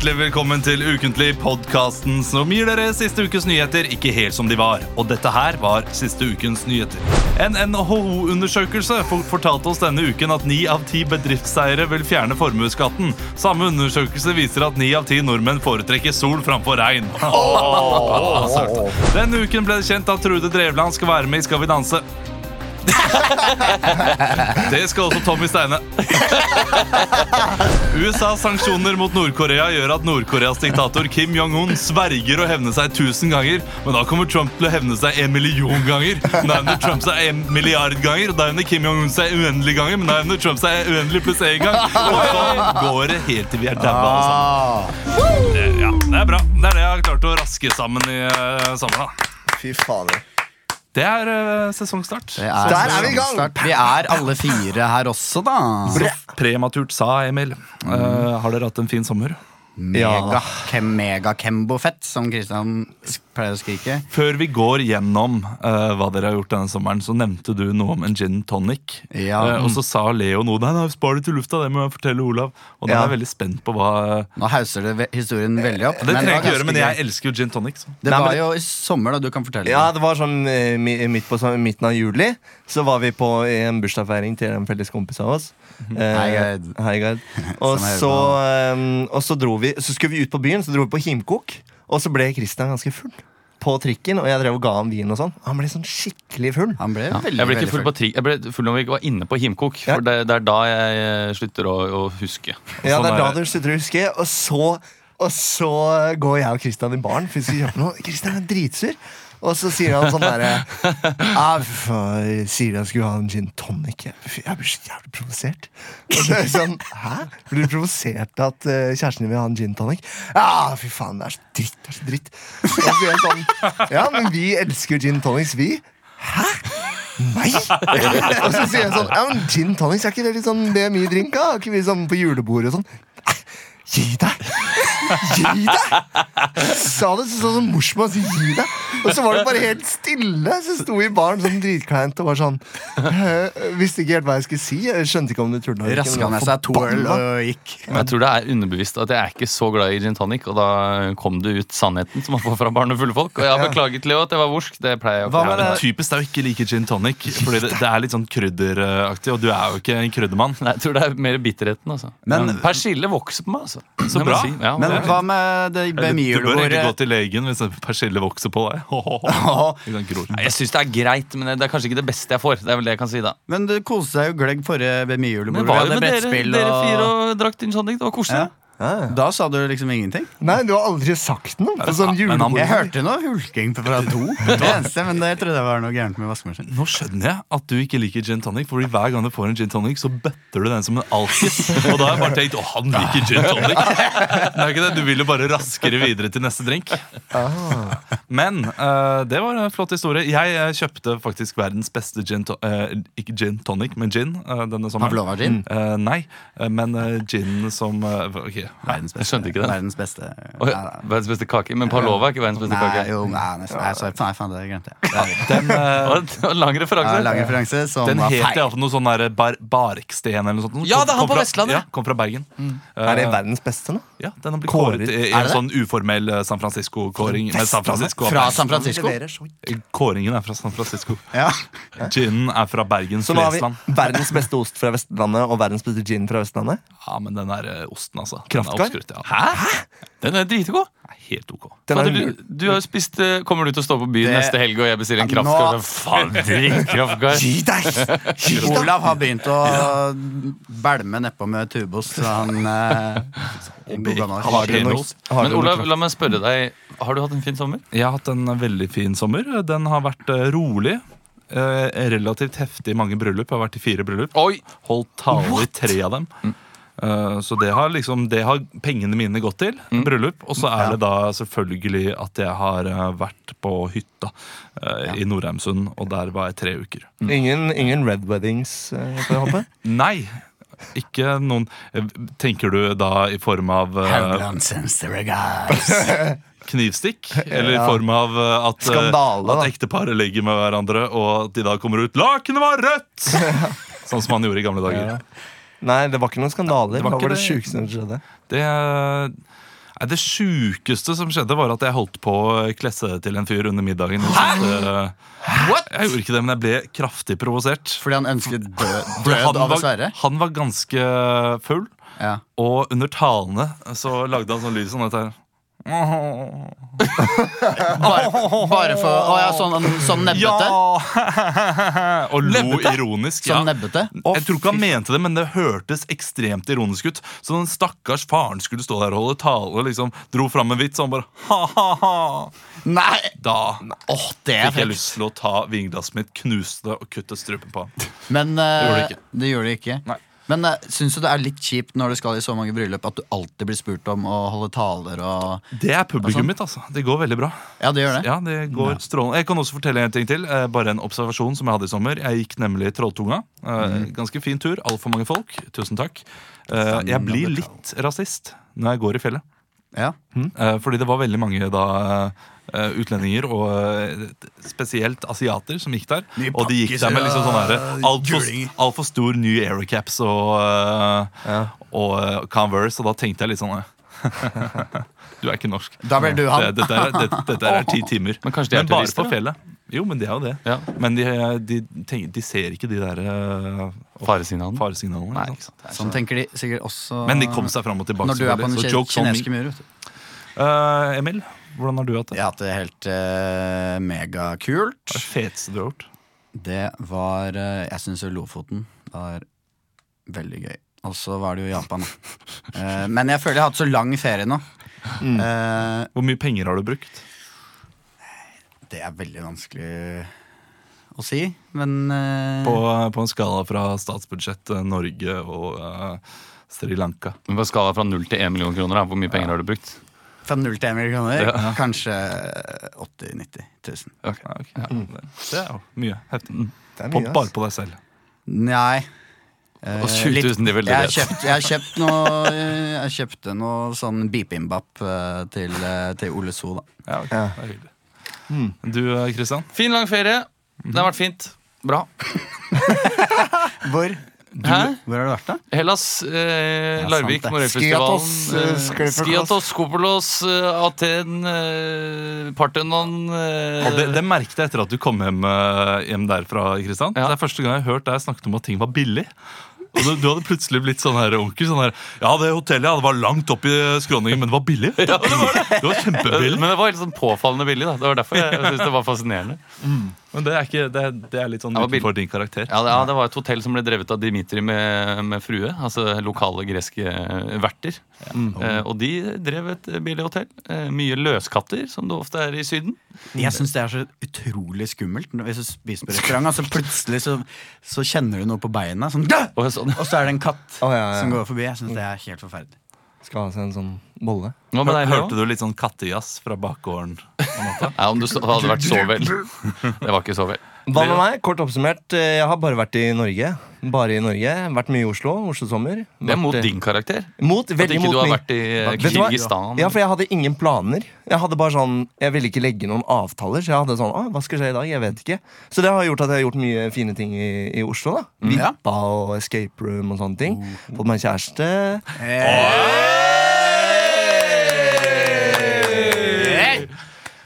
hjertelig velkommen til Ukentlig, podkasten som gir dere siste ukes nyheter ikke helt som de var. Og dette her var siste ukens nyheter. En NHO-undersøkelse fortalte oss denne uken at ni av ti bedriftseiere vil fjerne formuesskatten. Samme undersøkelse viser at ni av ti nordmenn foretrekker sol framfor regn. Denne uken ble det kjent at Trude Drevland skal være med i Skal vi danse. Det skal også Tommy Steine. USAs sanksjoner mot Nord-Korea gjør at Nord-Koreas diktator Kim Jong-un sverger å hevne seg tusen ganger. Men da kommer Trump til å hevne seg en million ganger. Da hevner Trump seg en milliard ganger. Da hevner Kim Jong-un seg uendelig ganger. Men da hevner Trump seg uendelig pluss én gang. Og så går det helt til vi er daua alle sammen. Det, ja, det er bra. Det er det jeg har klart å raske sammen i uh, sommer. da Fy fader. Det er uh, sesongstart. Det er Der er vi i gang! Vi er alle fire her også, da. Så Prematurt sa Emil. Uh, har dere hatt en fin sommer? Mega, kem, mega Kembo-fett, som Kristian pleier å skrike. Før vi går gjennom uh, hva dere har gjort denne sommeren, så nevnte du noe om en gin tonic. Ja. Uh, og så sa Leo noe. Nei, nei, spar det til lufta, det må jeg fortelle Olav. Og da Ja. er jeg veldig spent på hva Nå hauser det historien veldig opp. Det trenger jeg ikke gjøre, men jeg elsker jo gin tonic. Så. Det Nei, var men- jo i sommer, da. Du kan fortelle. Ja, det var sånn eh, midt på sånn, midten av juli. Så var vi på en bursdagsfeiring til en felles kompis av oss. Eh, Hei, guide. Hei, guide. Og så, eh, og så dro vi Så skulle vi ut på byen, så dro vi på Himkok. Og så ble Christian ganske full på trikken, og jeg drev og ga ham vin og sånn. Han ble sånn skikkelig full. Han ble Ja. veldig, Jeg ble ikke full på tri Jeg ble full når vi var inne på Himkok. Ja. For det, det er da jeg eh, slutter å, å huske. Ja, Sånn det er da er du slutter å huske. Og så, og så går jeg og Christian i baren, for vi skal kjøpe noe. Christian er dritsur. Og så sier han sånn derre Sier han skulle ha en gin tonic. Jeg blir så jævlig provosert. Og så er jeg sånn, Hæ? Blir du provosert av at eh, kjæresten din vil ha en gin tonic? Ja, fy faen, det er så dritt. det er så dritt Og så sier han sånn Ja, men vi elsker gin tonics, vi. Hæ? Nei! Og så sier jeg sånn Ja, men Gin tonics, er ikke det litt sånn BMI-drink? ikke vi sånn på julebordet og sånn? Gi deg! Gi deg! Sa det så sånn morsom og så gi deg. Og så var det bare helt stille. Så sto vi i baren sånn dritkleint og var sånn Visste ikke helt hva jeg skulle si. Jeg skjønte ikke om du tulla. Raska men seg to øl og gikk. Men jeg tror det er underbevisst at jeg er ikke så glad i gin tonic. Og da kom det ut sannheten som man får fra barn og fulle folk. Og jeg har beklaget, Leo, at jeg var vorsk. Det pleier jeg å gjøre. typisk er å ikke like gin tonic, Fordi det, det er litt sånn krydderaktig, og du er jo ikke en kryddermann. Nei, jeg tror det er mer bitterheten. altså Men- Persille vokser på meg. altså Så bra. Si. Ja, Men hva med det Du bør egentlig gå til legen hvis persille vokser på deg. Ikke. Nei, jeg syns det er greit, men det er kanskje ikke det beste jeg får. Det er vel det jeg kan si da Men du koste deg jo glegg forrige med dere, dere fire og drakk gin tonic. Det var koselig. Ja. Da sa du liksom ingenting? Nei, du har aldri sagt noe på sånn men han- Jeg hørte noe hulking fra do. Det eneste, men det trodde jeg var noe gærent med vaskemaskinen. Nå skjønner jeg at du ikke liker gin tonic, Fordi hver gang du får en gin tonic, så bøtter du den som en alkis. Og da har jeg bare tenkt å, han liker gin tonic. Det er ikke det, Du vil jo bare raskere videre til neste drink. Men uh, det var en flott historie. Jeg uh, kjøpte faktisk verdens beste gin to uh, Ikke gin tonic, men gin denne sommeren. Pavlova gin? Eh, nei, men gin som eh, ok. beste. Jeg skjønte ikke det. Verdens beste. oh, nei. verdens beste kake. Men Palova er ikke verdens beste Nei, kake. jo, nei, nesten. Nei, sorry, nei, faen, det glemte jeg. Den, eh, Og det var en lang Ja, referanse. lang referanse som den het iallfall noe sånn bar Barksten eller noe sånt. Ja, det er han på fra- Vestlandet. Ja, kom fra Bergen. Er det verdens beste nå? Ja, den har blitt Kåret. kåret i, i en det sånn uformell eh, San Francisco-kåring. San Francisco Fra San Francisco? Kåringen er fra San Francisco. Ja. Ginen er fra Bergens Så nå har vi verdens beste ost fra Vestlandet og verdens beste gin fra Vestlandet. Ja, men den der osten, altså. Kraftkar? Ja. Hæ? Den er dritgod. Helt ok. Den er du, du har jo spist eh, Kommer du til å stå på byen Det- neste helg og jeg bestiller en Ja, nå-? Faen, drikk kraftkar. Gi deg! Gi deg! Olav har begynt å bælme nedpå med tubost, så han eh. Har Men Olav, la meg spørre deg. Har du hatt en fin sommer? Jeg har hatt en veldig fin sommer. Den har vært eh, rolig. Eh, relativt heftig mange bryllup. Jeg har vært i fire bryllup. Oi! Holdt tale i tre av dem. Eh, så det har liksom Det har pengene mine gått til. Bryllup. Og så er Ja. det da selvfølgelig at jeg har eh, vært på hytta ja. i Nordheimsund, og der var jeg tre uker. Ingen, ingen red weddings, eh, får jeg håpe? Nei! Ikke noen eh, Tenker du da i form av eh, knivstikk? Eller i form av eh, at, eh, Skandale, da. at ekteparet ligger med hverandre, og at de da kommer ut 'Lakenet var rødt!' sånn som man gjorde i gamle dager. Ja. Nei, det var ikke noen skandaler. Det var Hva ikke var det det. sjukeste som skjedde? Det Nei, Det sjukeste som skjedde, var at jeg holdt på å klesse til en fyr under middagen. Hæ? What? Jeg gjorde ikke det, men jeg ble kraftig provosert. Fordi han ønsket død, død av Sverre? han var ganske full, Ja. og under talene så lagde han sånn lyd sånn dette her. Bare, bare for Å ja, sånn, sånn nebbete? og lo Nebbete? ironisk. Sånn ja. nebbete? Jeg tror ikke han mente det, men det hørtes ekstremt ironisk ut. Så den stakkars faren skulle stå der og holde tale og liksom dro fram en vits, og han bare ha-ha-ha. Nei! Da Åh, det er fikk jeg lyst til å ta vinglasset mitt, knuse det og kutte strupen på han. Men eh, gjorde det ikke. det gjorde det ikke. Nei. Men uh, syns du det er litt kjipt når du skal i så mange bryllup, at du alltid blir spurt om å holde taler og Det er publikum sånn? mitt, altså. Det går veldig bra. Ja, det gjør det. Ja, det går strålende. Jeg kan også fortelle en ting til. Eh, bare en observasjon som jeg hadde i sommer. Jeg gikk nemlig Trolltunga. Eh, Ganske fin tur. Altfor mange folk. Tusen takk. Eh, jeg blir litt rasist når jeg går i fjellet. Ja. Eh, fordi det var veldig mange da eh, utlendinger, og eh, spesielt asiater, som gikk der. Mye Og de gikk der med liksom sånn altfor alt for stor ny aerocaps og, eh, Ja. og Converse, og da tenkte jeg litt sånn Du er ikke norsk. Da ble du han. Det, dette, er, det, dette er ti timer. Men kanskje de er bare turister, på fjellet. Jo, men det er jo det. Ja. Men de, de, tenker, de ser ikke de der uh, Faresignalene. faresignalene. Nei, ikke sant? Sånn tenker de sikkert også Men de kom seg fram og tilbake. når du er på den kinesiske mur. vet du. Eh, Emil, hvordan har du hatt det? Jeg har hatt det helt uh, megakult. Hva er det feteste du har gjort? Det var uh, Jeg syns Lofoten var veldig gøy. Og så var det jo Japan. Eh, men jeg føler jeg har hatt så lang ferie nå. Eh, Hvor mye penger har du brukt? det er veldig vanskelig å si, men eh, På, på en skala fra statsbudsjett eh, Norge og eh, Sri Lanka. Men På en skala fra 0 til 1 million kroner, da, hvor mye penger har du brukt? Fra 0 til 1 million kroner, Ja. kanskje 80 000-90 000. Okay, okay. ja, det, det er jo mye heftig. Det er På, mye, ass. bare på deg selv. Nei. Eh, Og 20 000 til jeg, har kjøpt, jeg har kjøpt noe Jeg kjøpte noe sånn beep-in-bap til, eh, til Ole So, da. Ja, okay. Ja. det hyggelig. Du, Kristian? Fin, lang ferie. Det har vært fint. Bra. Hvor? Hæ? Hvor har du vært, da? Hellas, eh, Larvik. Morellfestivalen. Skiatos, eh, eh, Skiatos, Skopolos, eh, Aten, eh, Partenon eh, det, det merket jeg etter at du kom hjem, eh, hjem derfra. Kristian Ja. Det er første gang jeg har hørt deg snakke om at ting var billig. Og du, du hadde plutselig blitt sånn her onkel. Sånn her, ja, det hotellet ja, det var langt opp i skråningen, men det var billig. Ja, det var det. Det var kjempebillig. Men det var helt sånn påfallende billig. da Det var derfor jeg synes det var fascinerende. Men det er, ikke, det, det er litt sånn utenfor din karakter. Ja, det, ja, det var et hotell som ble drevet av Dimitri med, med frue. Altså lokale greske eh, verter. Eh, og de drev et billig hotell. Eh, mye løskatter, som det ofte er i Syden. Jeg syns det er så utrolig skummelt hvis du spiser på restaurant. Altså plutselig så, så kjenner du noe på beina, sånn, Og så er det en katt oh, ja, ja. som går forbi. Jeg syns det er helt forferdelig. Skal ha seg en sånn bolle. Hva med deg, Hørte du litt sånn kattejazz fra bakgården? Ja, om du så- hadde vært så vel. Det var ikke så vel. Hva med meg? Kort oppsummert, eh, jeg har bare vært i Norge. Bare i Norge. Vært mye i Oslo. Oslo-sommer. Det er mot eh, din karakter. Mot, At veldig ikke mot du har min. vært i eh? Kirgistan. Ja, for jeg hadde ingen planer. Jeg hadde bare sånn Jeg ville ikke legge noen avtaler. Så jeg hadde sånn, ah, hva skal skje i dag? Jeg vet ikke. Så det har gjort at jeg har gjort mye fine ting i, i Oslo. da Ja. Vippa og escape room og sånne ting. Fått meg kjæreste.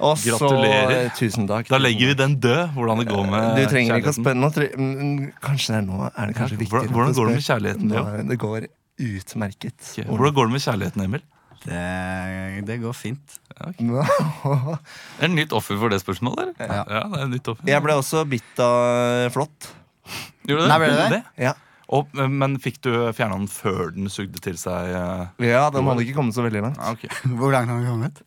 Og så Gratulerer. Tusen takk. Da legger vi den død, hvordan det går med Du trenger ikke å spørre nå, tre- mm, Kanskje det er nå er det kanskje viktig Hvordan- går det med kjærligheten, Nå, Det går utmerket. Okay. Hvordan går det med kjærligheten, Emil? Det, det går fint. Er det nytt offer for det spørsmålet, eller? Ja. Ja, det er nytt offer. Jeg ble også bitt av flått. Gjorde du Nei, ble det det? Ja. Og, men fikk du fjerna den før den sugde til seg eh, ja, den hadde ikke kommet så veldig langt. ja, ok. Hvor langt har den kommet?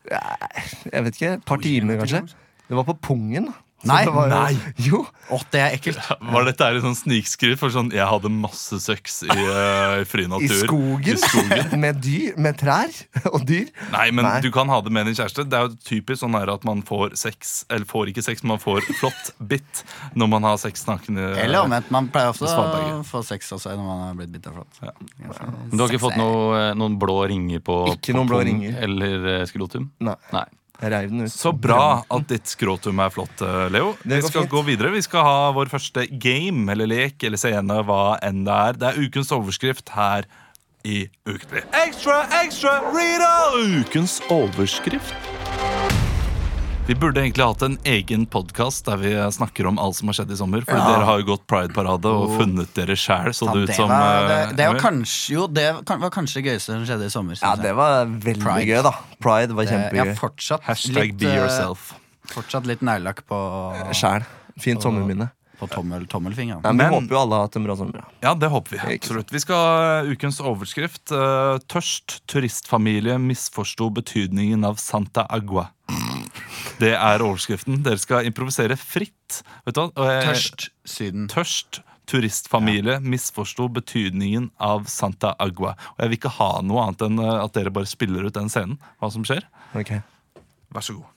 Jeg vet ikke, Et par timer, kanskje. Det var på pungen. da. Nei, det var jo- nei. Jo. Å, det er ekkelt. Var dette her en sånn snikskritt for sånn Jeg hadde masse sex i, uh, i fri I skogen. I skogen. med dyr. Med trær og dyr. Nei, men Nei. du kan ha det med din kjæreste. Det er jo typisk sånn her at man får sex Eller får ikke sex, men man får flott bitt når man har sex nakne Eller omvendt. Man pleier ofte å få sex også når man har blitt bitt av flått. Men Du har ikke fått noe, noen blå ringer på Ikke noen blå ringer. Eller eh, skrotum? Nei, Nei. Jeg reiv den ut. Så bra at ditt skrotum er flott, eh, Leo. Vi skal fint. gå videre. Vi skal ha vår første game eller lek eller scene, hva enn det er. Det er ukens overskrift. Her i Ukentlig. Ekstra, ekstra, Rita! Ukens overskrift. Vi burde egentlig hatt en egen podkast der vi snakker om alt som har skjedd i sommer. For dere har jo gått Pride-parade og funnet dere sjæl, så det ut som var, det, eh, det var kanskje Jo, det var kanskje det gøyeste som skjedde i sommer. Ja, det var veldig Pride. gøy, da. Pride var kjempegøy. Jeg har fortsatt Hashtag litt, be eh, yourself. Fortsatt litt neglelakk på, Sjæl. Fint sommerminne. på tommel, tommelfingeren. Ja, men Men- vi håper jo alle har hatt en bra sommer. ja. Ja, det håper vi. Absolutt Vi skal ha ukens overskrift. eh, tørst turistfamilie misforsto betydningen av Santa Agua. Det er overskriften. Dere skal improvisere fritt. Vet du hva? Tørst Syden. Tørst turistfamilie misforsto betydningen av Santa Agua. Og jeg vil ikke ha noe annet enn eh, at dere bare spiller ut den scenen. Hva som skjer. Ok. Vær så god.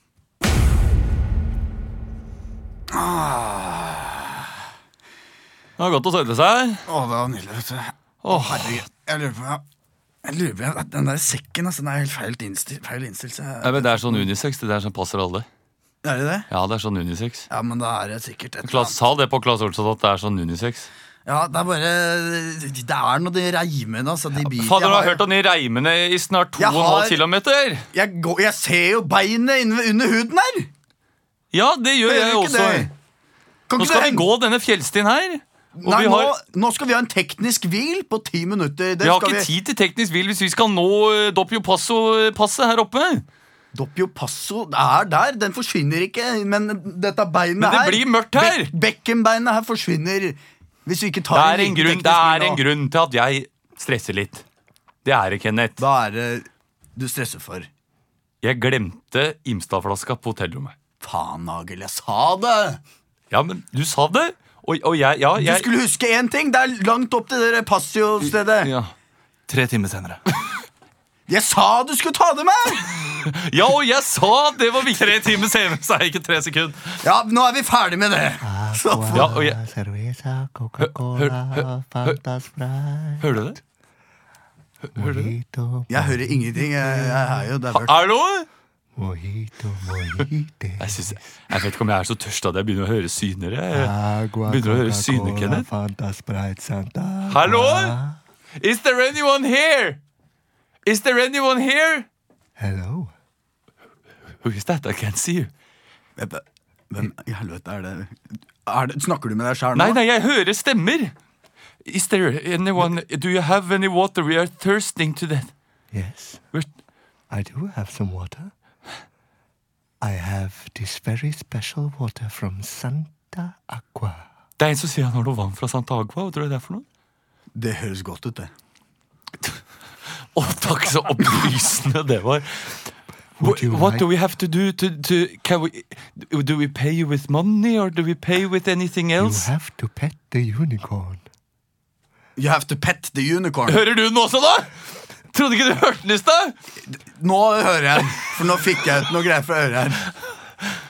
Det var godt å sette seg. Å, det var nydelig, vet du. Åh. Herregud. Jeg lurer på jeg lurer på, Den der sekken altså, den er helt feil innstilt. Feil innstilt så jeg, men det er sånn unisex. Det der som passer alle. er det det? Ja, det er sånn unisex. Ja, men da er det sikkert et Klass, sa det på Claes Olsson at det er sånn unisex. Ja, det er bare Det er noe de reimene, altså. De biter. Fader, du har hørt om de reimene i snart Jeg 2,5 km! jeg, går, jeg ser jo beinet under huden her! Ja, det gjør jeg, jeg også. det? Nå skal vi gå denne fjellstien her. Nei, vi har, nå, nå skal vi ha en teknisk hvil på ti minutter. Det vi har ikke tid til teknisk hvil hvis vi skal nå eh, Doppio Passo-passet her oppe. Doppio Passo er der. Den forsvinner ikke. Men dette beinet her Men det her blir mørkt her. Be bekkenbeinet her forsvinner hvis vi ikke tar Det er en en grunn, det er en grunn til at jeg stresser litt. Det er det, Kenneth. Hva er det du stresser for? Jeg glemte Imstad-flaska på hotellrommet. Faen, Nagel, jeg sa det! Ja, men du sa det. Og, og jeg, ja, Du skulle huske én ting. Det er langt opp til det Passio-stedet. ja. Tre timer senere. Jeg sa du skulle ta det med! ja, og jeg sa det var viktig. Tre timer senere, så jeg det ikke tre sekunder. Ja, nå er vi ferdig med det. Så, Ja, og jeg- Hør, hør- Coca-Cola, Fanta Sprite, Hører du det? jeg hører ingenting. Jeg, jeg er jo der. Er det noe? Mojito, mojite. Jeg, synes, jeg vet ikke om jeg er så tørst at jeg begynner å høre syner. Begynner å høre syner, Kenneth. Hallo? Is there anyone here? Is there anyone here? Hello. Who is that? I can't see you. Hvem i helvete er det? er det? Snakker du med deg sjæl nå? Nei, nei, jeg hører stemmer. Is there anyone Do you have any water? We are thirsting to death. Yes, We're- I do have some water. I have this very special water from Santa Aqua. Det er en som sier han har noe vann fra Santa Agua. Hva tror du det er for noe? Det høres godt ut, det. Å, takk, så opplysende det var. What like- do we have to do to, to can we, Do we pay you with money or do we pay with anything else? You have to pet the unicorn. You have to pet the unicorn. Hører du den også, da? Trodde ikke du hørte den i stad? Nå hører jeg, den, for nå fikk jeg ut noe greier fra øret her.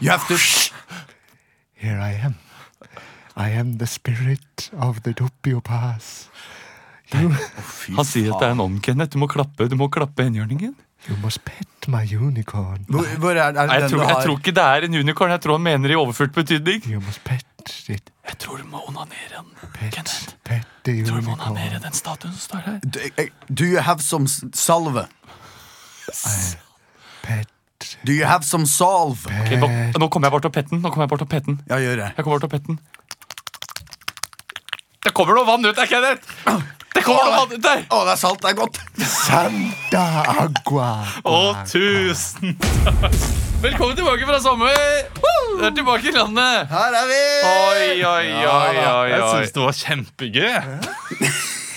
You have to Here I am. I am the spirit of the Doppio Pass. You, Han sier at det er en ånd, Kenneth. Du må klappe du må klappe enhjørningen. you must pet my unicorn. Hvor, hvor er, er det Nei, jeg, den tror, du jeg tror ikke det er en unicorn. Jeg tror han mener i overført betydning. You must pet it. Jeg tror du må onanere den. Pet, Kenneth. pet tror du må unicorn. onanere den statuen som står her. Do, eh, do you have some salve? Pet, Do you have some salve? Ok, nå, nå kommer jeg bort til petten. Nå kommer Jeg bort til petten Ja, gjør det. Jeg kommer bort til petten Det kommer noe vann ut der, Kenneth! Det kommer noe vann ut der! Å, det er salt. Det er godt. Santa Agua. Å, tusen takk! Velkommen tilbake fra sommer! Du er tilbake i landet. Her er vi! Oi, oi, oi, oi, Jeg oi. syns det var kjempegøy.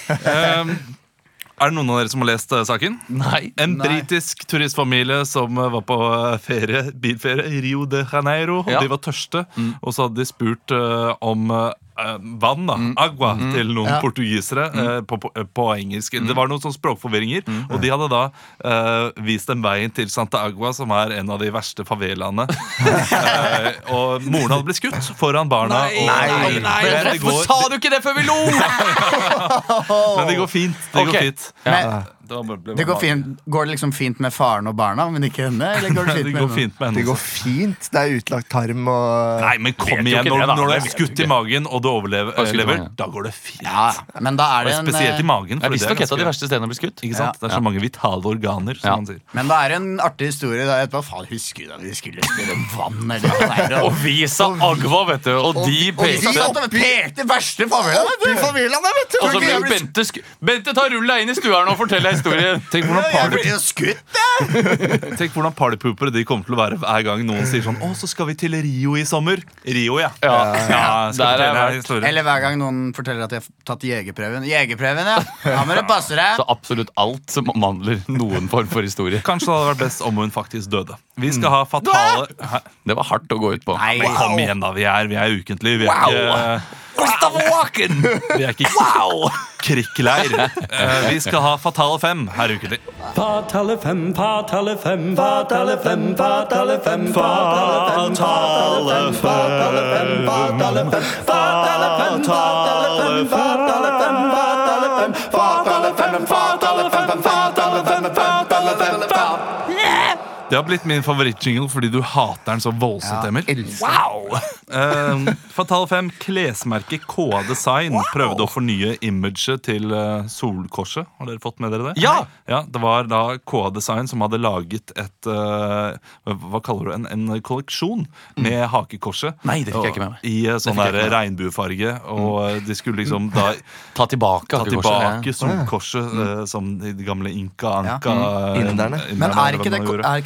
um, er det noen av dere som har lest eh, saken? Nei. En Nei. britisk turistfamilie som eh, var på eh, ferie, bilferie i Rio de Janeiro. Og Ja. De var tørste, og så hadde de spurt eh, om eh, vann, da, agua, til noen Ja. portugisere eh, på, på, på engelsk. Det var noen sånne språkforvirringer, og de hadde da eh, vist dem veien til Santa Agua, som er en av de verste favelaene. Eh, og moren hadde blitt skutt foran barna. Nei, og, nei, nei, nei det Hvorfor går- sa du ikke det før vi lo? Men det går fint. Det okay. går fint. Ja. Men, det, var ble Det går, fint, går det liksom fint med faren og barna, men ikke henne? Eller går det Det fint det går med fint med henne Det går fint. Det er utlagt tarm og Nei, men kom Vet igjen. Når, det, når du Det er skutt i magen, og du overlever, da går det fint. Ja, men da er det en spesielt i eh, magen. Det er visstnok et av de verste stedene å bli skutt. Ikke sant? Det er så mange vitale organer, som Ja. man sier. Men det er en artig historie da etterpå. Faen, husker du da vi skulle spille vann? Eller er, Og vi sa Agva, vet du, og de og de pekte. og pekte verste familien, vet du! vet du! Og så ble Bente Bente, ta rull inn i stua her nå og fortell historien. Tenk hvordan, Jeg party, ble jo skutt, jeg! tenk hvordan partypoopere de kommer til å være hver gang noen sier sånn Å, så skal vi til Rio i sommer. Rio, ja. Ja, ja, er jeg en. Eller hver gang noen forteller at de har tatt jegerprøven. Jegerprøven, ja! Da må du passe deg. Så absolutt alt som omhandler noen form for historie. Kanskje det hadde vært best om hun faktisk døde. Vi skal ha fatale Det var hardt å gå ut på. Nei, wow. kom igjen, da. Vi er, vi er ukentlig. Vi er Wow. ikke Christopher Walken! Vi er ikke wow. krikkleir. Eh, vi skal ha Fatale fem her ukentlig. Fatale fem, fatale fem, fatale fem, fatale fem, fatale fem, fatale fem, fatale fem, fatale fem, fatale fem, fatale fem, fatale fem, fatale fem, fatale fem, fatale fem, fatale fem, fatale fem, fatale Det har blitt min favorittjingle fordi du hater den så voldsomt, Emil. Wow! Eh, Fatal 5, klesmerket KA Design prøvde å fornye imaget til uh, Solkorset. Har dere fått med dere det? Ja! ja Det var da KA Design som hadde laget et uh, Hva kaller du? En, en kolleksjon med hakekorset. Nei, det fikk jeg ikke med meg. I uh, sånn der regnbuefarge. Og eh, de skulle liksom da Ta tilbake ta hakekorset. tilbake Solkorset eh, som de gamle inka-anka Inderne. Men er ikke, det,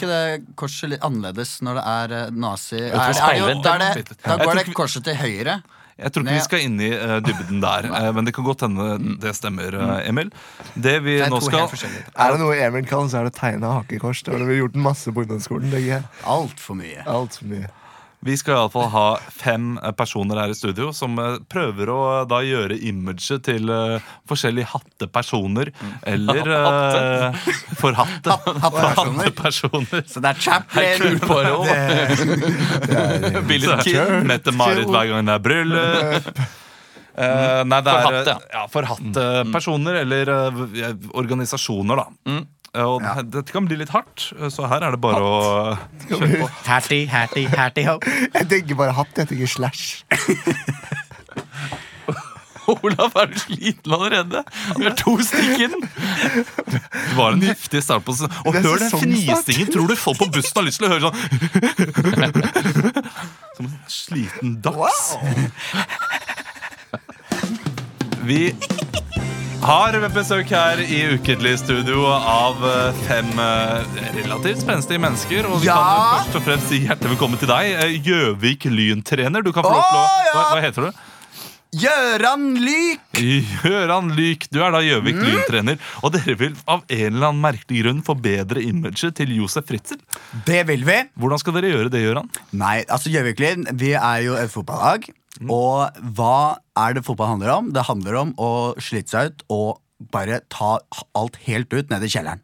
ikke det korset litt annerledes når det er eh, nazi? Er, er det jo, da, er det, da går det korset til høyre. Jeg tror ikke vi skal inn i uh, dybden der, uh, men det kan godt hende det stemmer, uh, Emil. Det vi Det er nå skal. Er det noe Emil kan, så er det tegne hakekors. Det har vi gjort masse på ungdomsskolen. Er Altfor mye. Altfor mye. Vi skal iallfall ha fem eh, personer her i studio som eh, prøver å da gjøre imaget til uh, forskjellige hattepersoner. Eller uh, forhatte. Hattepersoner. Hattepersoner. Så det er Chaplin. Billy Kid. Mette-Marit hver gang det er bryllup. Uh, nei, det er Forhatte, eh, ja, forhatte personer eller uh, organisasjoner, da. Eh, Og Dette kan bli litt hardt, eh, så her er det bare å kjøre på. Hatty, hatty, hatty ho. Jeg tenker bare hatt, jeg tenker slash. Olav, er du sliten allerede? Vi har to stykker. Det var en heftig start på sesongen. Og hør den fnisingen! Tror du folk på bussen har lyst til å høre sånn Som en sliten dachs. Vi har besøk her i Ukentlig studio av eh, fem eh, relativt spenstige mennesker. Og vi Ja. kan jo først og fremst si hjertelig velkommen til deg, eh, Gjøvik Lyntrener. Du kan få lov til å hva, hva heter du? Gjøran Lyk! Gjøran Lyk, du er da Gjøvik Mm. Lyntrener. Og dere vil av en eller annen merkelig grunn forbedre imaget til Josef Fritzel. Det vil vi. Hvordan skal dere gjøre det, Gjøran? Nei, altså Gjøviklyn, vi er jo et fotballag. Og hva er det fotball handler om? Det handler om å slite seg ut og bare ta alt helt ut ned i kjelleren.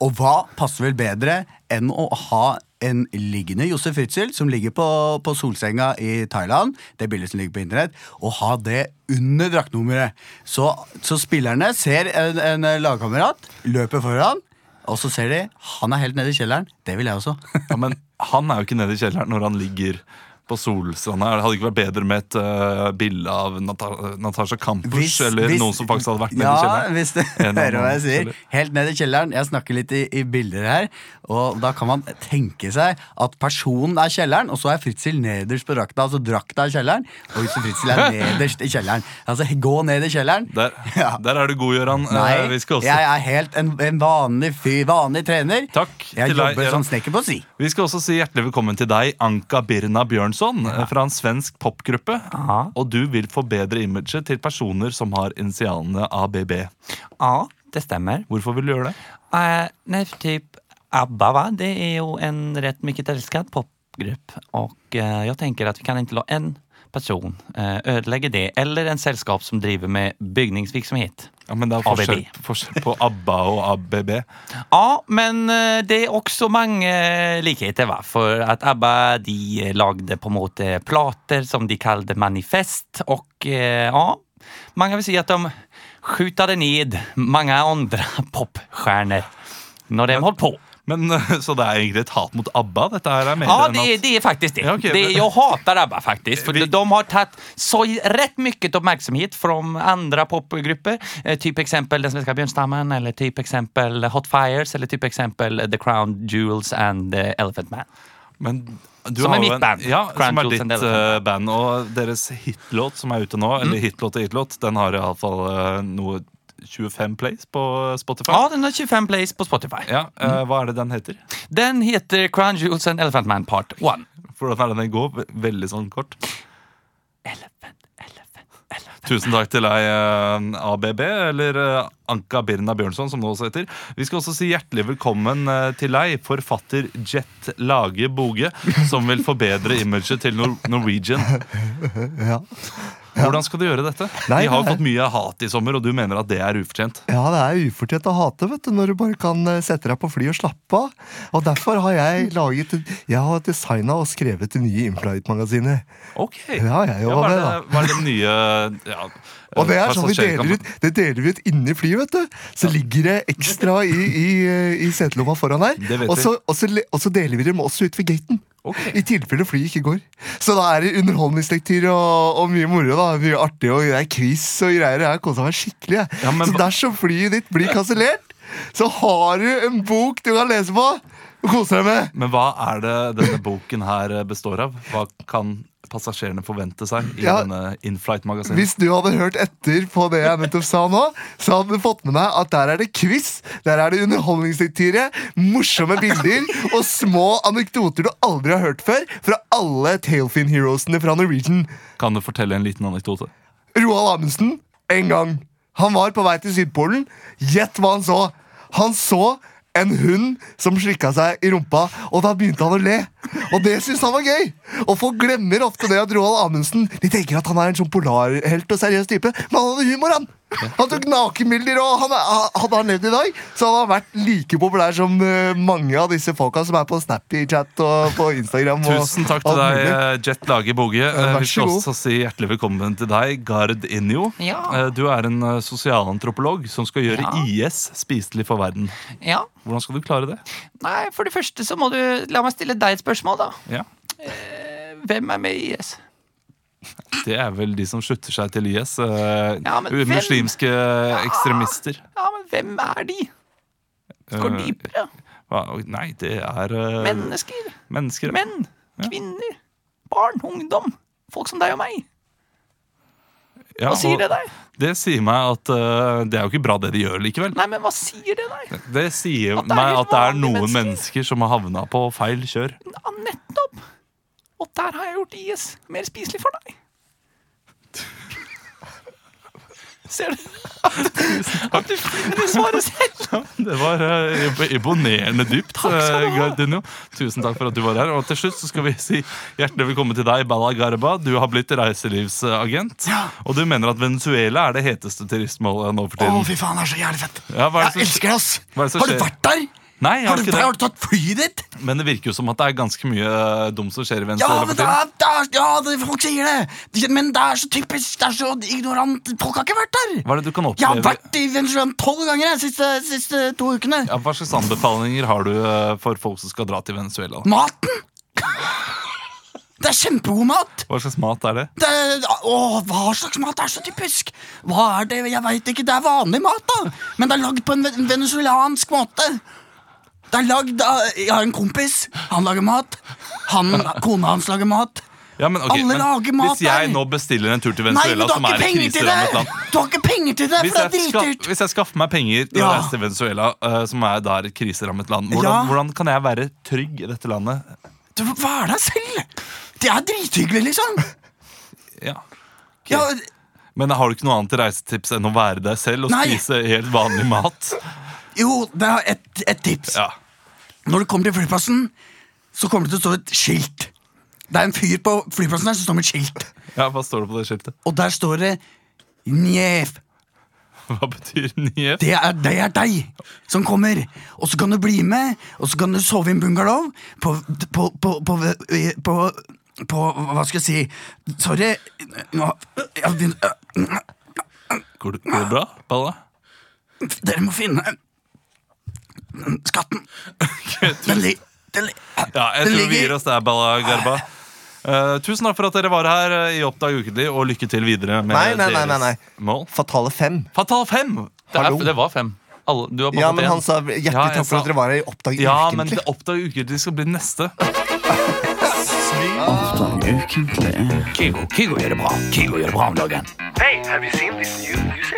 Og hva passer vel bedre enn å ha en liggende Josef Fritzel som ligger på, på solsenga i Thailand, det bildet som ligger på internett, og ha det under draktnummeret. Så, så spillerne ser en, en lagkamerat, løper foran, og så ser de han er helt nede i kjelleren. Det vil jeg også. Ja, men han er jo ikke nede i kjelleren når han ligger på Solstranda. Det hadde ikke vært bedre med et uh, bilde av Nata Natasha Kampusch eller noen som faktisk hadde vært nede i ja, kjelleren. hvis du hører hva jeg sier. Helt ned i kjelleren. Jeg snakker litt i, i bilder her. Og da kan man tenke seg at personen er kjelleren, og så er Fritzel nederst på drakta. Altså drakta er kjelleren, og hvis Fritzel er nederst i kjelleren. Altså gå ned i kjelleren. Der, Ja. der er du god, Gøran. Eh, Nei, vi skal også jeg er helt en, en vanlig fyr, vanlig trener. Takk Jeg til jobber deg, som snekker på si. Vi skal også si hjertelig velkommen til deg, Anka Birna Bjørnson, ja. fra en svensk popgruppe. Og du vil forbedre imaget til personer som har initialene ABB. Ja, det stemmer. Hvorfor vil du gjøre det? Uh, nei, typ ABBA, va? det er jo en rett mye elsket popgrupp. Og uh, jeg tenker at vi kan ikke la en person uh, ødelegge det. Eller en selskap som driver med byggningsvirksomhet. Ja, men Det er forskjell, forskjell på ABBA og ABB. Ja, men eh, det er også mange likheter. Va? For at ABBA de lagde på en måte plater som de kalte manifest. Och eh, ja, mange vil si at de skjøt ned mange andre popstjerner når de holdt på. Men, så det er egentlig et hat mot ABBA? Dette her er mer Ja, enn det, at är- det er faktisk det. Ja, okay, det men- hater hatar ABBA faktisk. For Vi- De har tatt så rett mye oppmerksomhet fra andre popgrupper. Eh, typ eksempel Den svenske bjørnstammen, eller typ eksempel Hot Fires, eller typ eksempel The Crown Jewels and the Elephant Man. Men du Som har er mitt en- band. Ja, som er ditt Mm. eh, band. Og deres hitlåt som er ute nå, eller hitlåt og hitlåt, den har iallfall uh, noe 25 plays på Spotify. Ja, den har 25 plays på Spotify. Ja, eh, Hva er det den heter? Den heter Crown Jewels and Elephant Man Part 1. Hvordan er den går? Ve- Veldig sånn kort. Elephant, elephant, elephant. Tusen takk til deg, eh, ABB, eller eh, Anka Birna Bjørnson, som det også heter. Vi skal også si hjertelig velkommen til deg, forfatter Jet Lage Boge, som vil forbedre imaget til Nor Norwegian. Ja. Hvordan skal du gjøre dette? Nei, De har jo fått mye hat i sommer, og du mener at det er ufortjent. Ja, det er ufortjent å hate, vet du, når du bare kan eh, sette deg på fly og slappe av. Og derfor har jeg laget Jeg har designa og skrevet det nye Inflight-magasinet. Ok. Ja, jeg ja, hva, er det, hva er det nye ja, Og det er sånn vi deler ut, det deler vi ut inni flyet, vet du. Så ligger det ekstra i, i, eh, i setelomma foran her. Og så, og, så, og så deler vi dem også ut ved gaten. Ok. I tilfelle flyet ikke går. Så da er det underholdningslektyr og, og mye moro. da Mye artig, og det er quiz og greier. Jeg har kosa meg skikkelig. jeg. Ja, men så dersom flyet ditt blir kansellert, så har du en bok du kan lese på og kose deg med. Men hva er det denne boken her består av? Hva kan passasjerene forvente seg i Ja, denne Inflight-magasinet? Hvis du hadde hørt etter på det jeg nettopp sa nå, så hadde du fått med deg at der er det quiz, der er det underholdningslektyre, morsomme bilder og små anekdoter du aldri har hørt før fra alle Tailfin Heroesene fra Norwegian. Kan du fortelle en liten anekdote? Roald Amundsen, en gang. Han var på vei til Sydpolen. Gjett hva han så. Han så en hund som slikka seg i rumpa, og da begynte han å le. Og det syns han var gøy. Og folk glemmer ofte det at Roald Amundsen De tenker at han er en sånn polarhelt og seriøs type, men han hadde humor, han. Han tok nakenbilder, og han, hadde han levd i dag, så hadde han vært like populær som eh, mange av disse folka som er på Snappy-chat og på Instagram. Og Tusen takk til deg, eh, Jet Lage Boge. Eh, Vi så skal også si hjertelig velkommen til deg, Gard Injo. Ja. Du er en sosialantropolog som skal gjøre Ja. IS spiselig for verden. Ja. Hvordan skal du klare det? Nei, for det første så må du La meg stille deg et spørsmål, da. Ja. Hvem er med i IS? Det er vel de som slutter seg til IS. eh, Ja, men hvem? muslimske ekstremister. Ja, men hvem er de? Går Eh, dypere. Nei, det er eh, Mennesker. mennesker. Menn. Kvinner. Barn. Ungdom. Folk som deg og meg. Ja, Hva sier det deg? Det sier meg at uh, det er jo ikke bra det de gjør likevel. Nei, men hva sier det deg? Det sier At det meg at det er noen mennesker. mennesker som har havna på feil kjør. Ja, nettopp. Og der har jeg gjort IS mer spiselig for deg. Ser du? At du finner svaret selv. Det var eh, imponerende dypt. Takk eh. Gardino. Tusen takk for at du var her. Og til slutt så skal vi si hjertelig velkommen til deg, Bala Garba. Du har blitt reiselivsagent. Og du mener at Venezuela er det heteste turistmålet nå for Å, fy faen, det er så jævlig fett. Ja, Jeg elsker det, ass! det Har du vært der? Nei, jeg Har har du, ikke har du tatt flyet ditt? Men det virker jo som at det er ganske mye eh, dumt som skjer i Ja, Venezuela men det er, det er, ja det, folk sier det! Men det er så typisk, det er så ignorant. Folk har ikke vært der! Hva er det du kan Jeg har vært i Venezuela tolv ganger de siste, siste to ukene. Ja, hva slags anbefalinger har du eh, for folk som skal dra til Venezuela? Maten! Det er kjempegod mat! Hva slags mat er det? Det å, hva slags mat er så typisk? Hva er det? Jeg veit ikke. Det er vanlig mat, da. Men det er lagd på en venezuelansk måte. Det er lagd av Jeg har en kompis. Han lager mat. Han, kona hans lager mat. Ja, men, okay, Alle men lager mat Hvis jeg der. nå bestiller en tur til Nei, Venezuela, du som er et kriserammet land Du har ikke penger til det, for det er dritdyrt. hvis jeg skaffer meg penger til å reise til Venezuela, uh, som er der et kriserammet land, hvordan, Ja. hvordan kan jeg være trygg i dette landet? Du være deg selv! Det er drithyggelig, liksom. Ja. Ja, Men har du ikke noe annet reisetips enn å være deg selv og Nei. spise helt vanlig mat? Jo, det er et, et tips. Ja. Når du kommer til flyplassen, så kommer det til å stå et skilt. Det er en fyr på flyplassen der som står med et skilt. ja, Hva står det på det skiltet? Og der står det Njef. Hva betyr Njef? Det er, det er deg som kommer. Og så kan du bli med, og så kan du sove i en bungalow på, på, på, på, på, på Hva skal jeg si Sorry. Nå, jeg begynner- Går det, går det bra, Balla? Dere må finne skatten. Den, li den, li Ja, jeg Den tror vi gir oss der, Balla Garba. Uh, tusen takk for at dere var her eh, i Oppdag ukentlig, og lykke til videre med Nei, nei, nei, nei, nei. deres mål. Fatale fem. Fatal 5! Det, er, det var fem. Alle, du har Ja, men han sa hjertelig Ja, takk for sa- at dere var her i Oppdag Ja, men ukentlig. det Oppdag ukentlig skal bli neste. Kygo, Kygo gjør det bra. Kygo gjør det bra om dagen.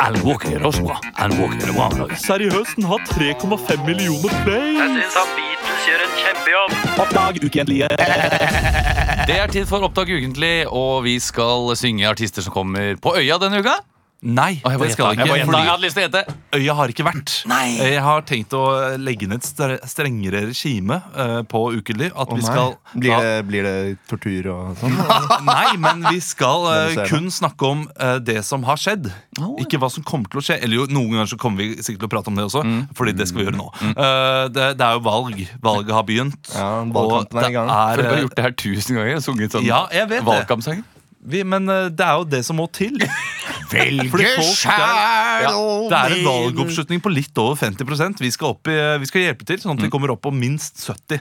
Alan Walker gjør det også bra. Alan Walker gjør det bra om dagen. Seriøst, den har 3,5 millioner play! Oppdag ukentlige. Det er tid for Opptak ukentlig, og vi skal synge artister som kommer på Øya denne uka. Nei, Å, jeg bare det skal gjetta. Jeg bare jeg ikke. gjetta. Jeg Fordi hadde lyst til å gjette. Øya har ikke vært. Nei. Jeg har tenkt å legge ned et stre- strengere regime eh, på ukelig. At vi skal blir, det, blir det tortur og sånn? Nei, men vi skal eh, Det ser kun snakke om eh, det som har skjedd. Ikke hva som kommer til å skje. Eller jo, noen ganger så kommer vi sikkert til å prate om det også. Fordi det skal vi gjøre nå. Eh, det, det er jo valg. Valget har begynt. Ja, valgkampen er i gang. Du har eh, gjort det her tusen ganger. Sunget sånn Ja, jeg vet det. valgkampsanger. Vi, men eh, det er jo det som må til. Fordi folk der, ja, det er en valgoppslutning på litt over 50% Vi skal, opp i, vi skal hjelpe til, sånn at vi kommer opp på minst 70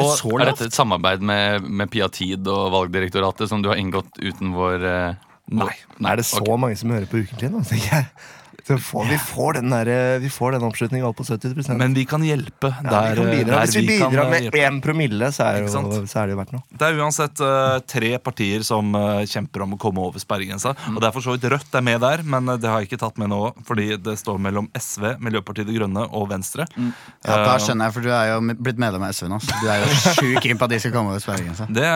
Og- Er dette et samarbeid med, med Piatid og Valgdirektoratet som du har inngått uten vår eh, Nei. Er det så mange som hører på Ukentlig nå? tenker jeg? Så får, vi, får den der, vi får den oppslutninga opp på 70% Men vi kan hjelpe ja, der, vi kan bidra. der Hvis vi vi bidrar eh, med én promille, så er, jo, så er det jo verdt noe. Det er uansett uh, tre partier som uh, kjemper om å komme over sperregrensa. Og det er for så vidt Rødt er med der, men eh, det har jeg ikke tatt med nå. Fordi det står mellom SV, Miljøpartiet De Grønne og Venstre. Ja, da skjønner jeg, for du er jo blitt medlem av SV nå. Så du er jo sjukt keen på at de skal komme over sperregrensa. Det,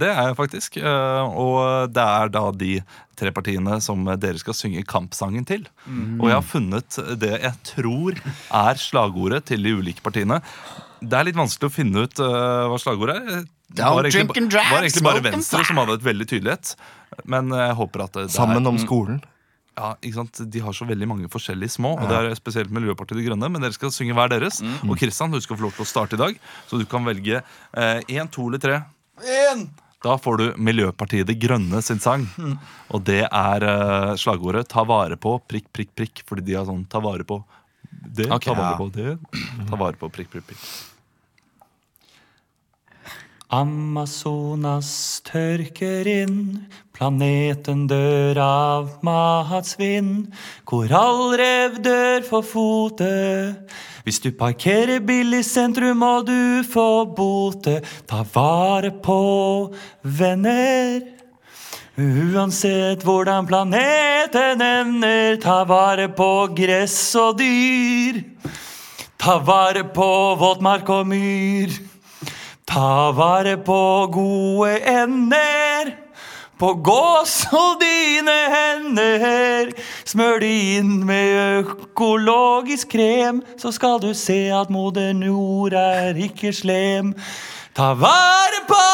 det er jeg faktisk. Uh, Og det er da de tre partiene som dere skal synge kampsangen til. Og jeg har funnet det jeg tror er slagordet til de ulike partiene. Det er litt vanskelig å finne ut uh, hva slagordet er. Det var egentlig, drink and drive, var egentlig bare Venstre som hadde et veldig tydelighet. Men jeg håper at det, det er Sammen om skolen. Ja, ikke sant? De har så veldig mange forskjellige små, og det er spesielt Miljøpartiet De Grønne. Men dere skal synge hver deres. Og Kristian, du skal få lov til å starte i dag, så du kan velge én, to eller tre. Da får du Miljøpartiet De Grønne sin sang. Og det er uh, slagordet 'ta vare på prikk, prikk, prikk'. Fordi de har sånn 'ta vare på det', okay, ta vare ja. på det, ta vare på prikk, prikk, prikk. Amazonas tørker inn, planeten dør av matsvinn. Korallrev dør for fote. Hvis du parkerer billig i sentrum, må du få bote. Ta vare på venner. Uansett hvordan planeten ender, ta vare på gress og dyr. Ta vare på våtmark og myr. Ta vare på gode ender. På gås og dine hender. Smør de inn med økologisk krem, så skal du se at moder nord er ikke slem. Ta vare på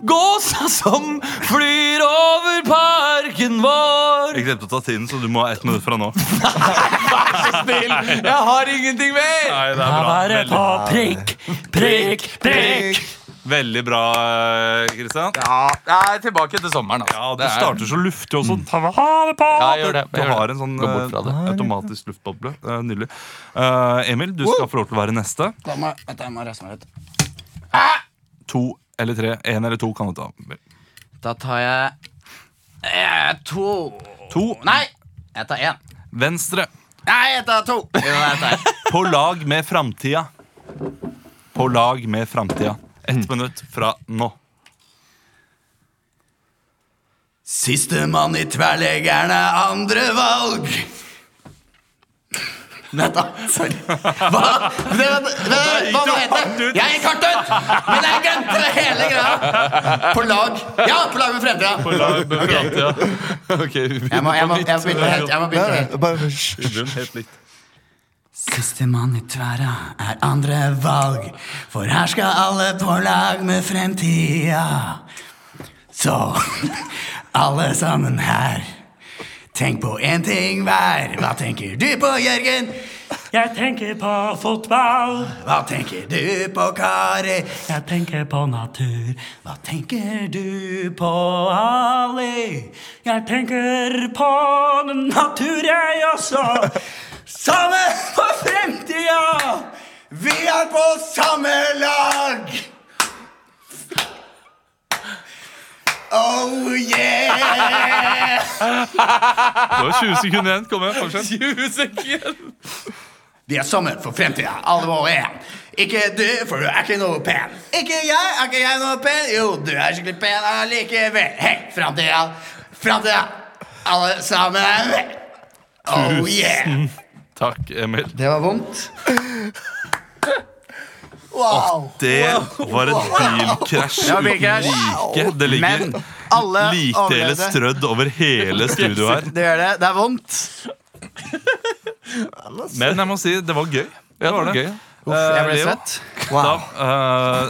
gåsa som flyr over parken vår. Jeg glemte å ta tiden, så du må ha ett minutt fra nå. Vær så snill! Jeg har ingenting mer! Nei, det Ta vare på prikk, prikk, prikk. Veldig bra, eh, Kristian. Ja, jeg er tilbake til sommeren. Altså. Ja, du Det er- starter så luftig også. Ta det på Ja, jeg gjør det, jeg Du gjør har det. en sånn uh, eh, automatisk luftboble. Uh, Nydelig. Uh, Emil, du skal få lov til å være neste. Da må, vent, jeg må reise meg litt. To eller tre. Én eller to kan du ta. Da tar jeg eh, to To. Nei, jeg tar én. Venstre. Nei, jeg tar to. Jo, jeg tar. På lag med framtida. På lag med framtida. Ett minutt fra nå. Sistemann i tverrleggeren er andre valg. Vent, da. Sorry. Hva? Det, det, det, hva var det? Jeg gikk hardt ut! Men jeg glemte det hele greia. På lag. Ja, på lag med fremtida. På lag med framtida. Ok, vi Jeg må, jeg må, jeg må begynne helt. Jeg må begynne helt. Bare, helt likt. Sistemann i tverra er andre valg, for her skal alle på lag med fremtida. Så alle sammen her, tenk på én ting hver. Hva tenker du på, Jørgen? Jeg tenker på fotball. Hva tenker du på, Kari? Jeg tenker på natur. Hva tenker du på, Ali? Jeg tenker på natur, jeg også. Sammen for fremtida! Vi er på samme lag! Oh yeah! Det var 20 sekunder igjen. Kom igjen, fortsett. Vi er sammen for fremtida, alle våre en. Ikke du, for du er ikke noe pen. Ikke jeg, er ikke jeg noe pen? Jo, du er skikkelig pen allikevel. Hei, framtida, framtida, alle sammen. Oh yeah! Takk, Emil. Det var vondt. Wow. Det var et bilkrasj wow. uten like. Det ligger likdeles strødd over hele studioet her. Det gjør det. Det er vondt. Men jeg må si, det var gøy. Ja, det var gøy. Uff, jeg ble Eh, Leo? svett. Da, eh,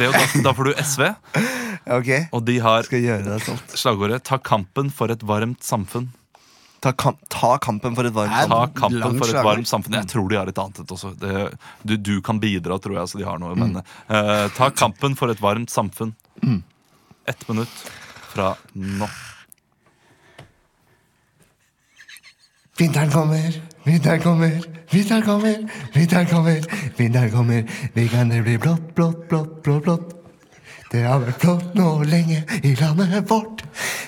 Leo, da, da får du SV, Ok, og de har stolt. slagordet 'Ta kampen for et varmt samfunn'. Ta, kamp, ta kampen for et varmt samfunn. Ta kampen for et varmt samfunn. Jeg tror de har et annet et også. Det, du, du kan bidra, tror jeg. Så de har noe, men uh, ta kampen for et varmt samfunn. Ett minutt fra nå. Vinteren kommer, vinteren kommer, vinteren kommer, vinteren kommer, vinteren kommer. Vi kan det bli blått, blått, blått, blått, blått. Det har vært flott nå lenge i landet vårt.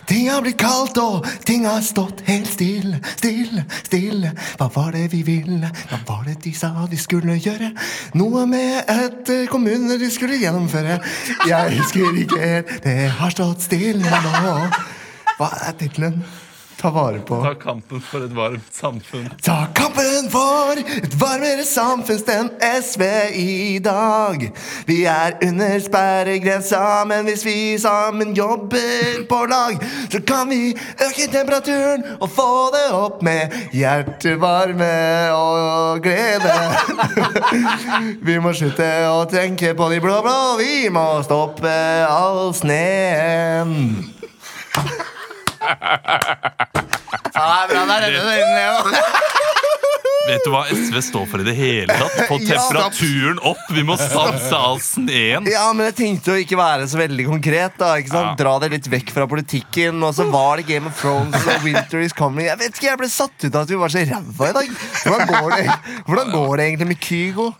Ting har blitt kaldt, og ting har stått helt stille, stille, stille. Hva var det vi ville? Hva var det de sa de skulle gjøre? Noe med et eh, kommune de skulle gjennomføre. Jeg husker ikke helt, det har stått stille nå. Hva er tittelen? Ta vare på Ta kampen for et varmt samfunn. Ta kampen for et varmere samfunn, enn SV i dag. Vi er under sperregrensa, men hvis vi sammen jobber på lag, så kan vi øke temperaturen og få det opp med hjertevarme og glede. Vi må slutte å tenke på de blå-blå, vi må stoppe all sneen. Ja, det er bra. Der redder du inn, Leo. Vet du hva SV står for i det hele tatt? Få Ja, temperaturen opp! Vi må stanse all sneen! Ja, men jeg tenkte å ikke være så veldig konkret. da ikke sant? Dra det litt vekk fra politikken. Og så var det Game of Thrones og Winter is coming. Jeg vet ikke, jeg ble satt ut av at vi var så ræva i dag. Hvordan går det, hvordan går det egentlig med Kygo?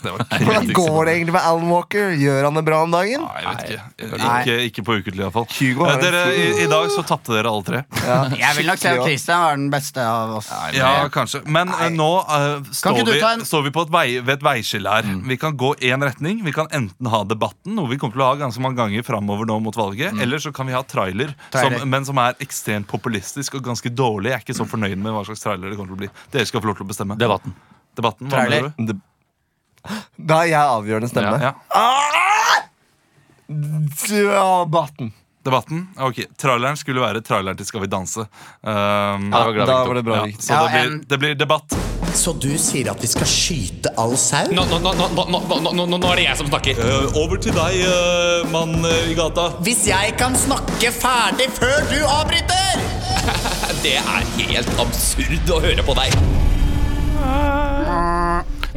Hvordan går det egentlig med Alan Walker? Gjør han det bra om dagen? Nei, jeg vet ikke. Ikke, ikke på ukentlig, iallfall. Eh, Dere, i, I dag så tapte dere alle tre. Jeg vil nok si at Christian var den beste av oss. Ja, kanskje. Men eh, nå eh, står, ikke du vi, ta en- står vi på et vei, ved et veiskille her. Vi kan gå én retning. Vi kan enten ha debatten, noe vi kommer til å ha ganske mange ganger framover nå mot valget, eller så kan vi ha trailer, Trailer. Som, men som er ekstremt populistisk og ganske dårlig. Jeg er ikke så fornøyd med hva slags trailer det kommer til å bli. Dere skal få lov til å bestemme. Debatten. Debatten, hva Trailer. mener du? Da er jeg avgjørende stemme. Ja, ja. Ah! Debatten. Debatten? Ok, Traileren skulle være traileren til Skal vi danse. Um, ja, da var det bra ja, Så det blir, det, blir, debatt. Så du sier at vi skal skyte all sau? Nå, nå, nå, nå, er det jeg som snakker. Uh, over til deg, uh, mann uh, i gata. Hvis jeg kan snakke ferdig før du avbryter! det er helt absurd å høre på deg.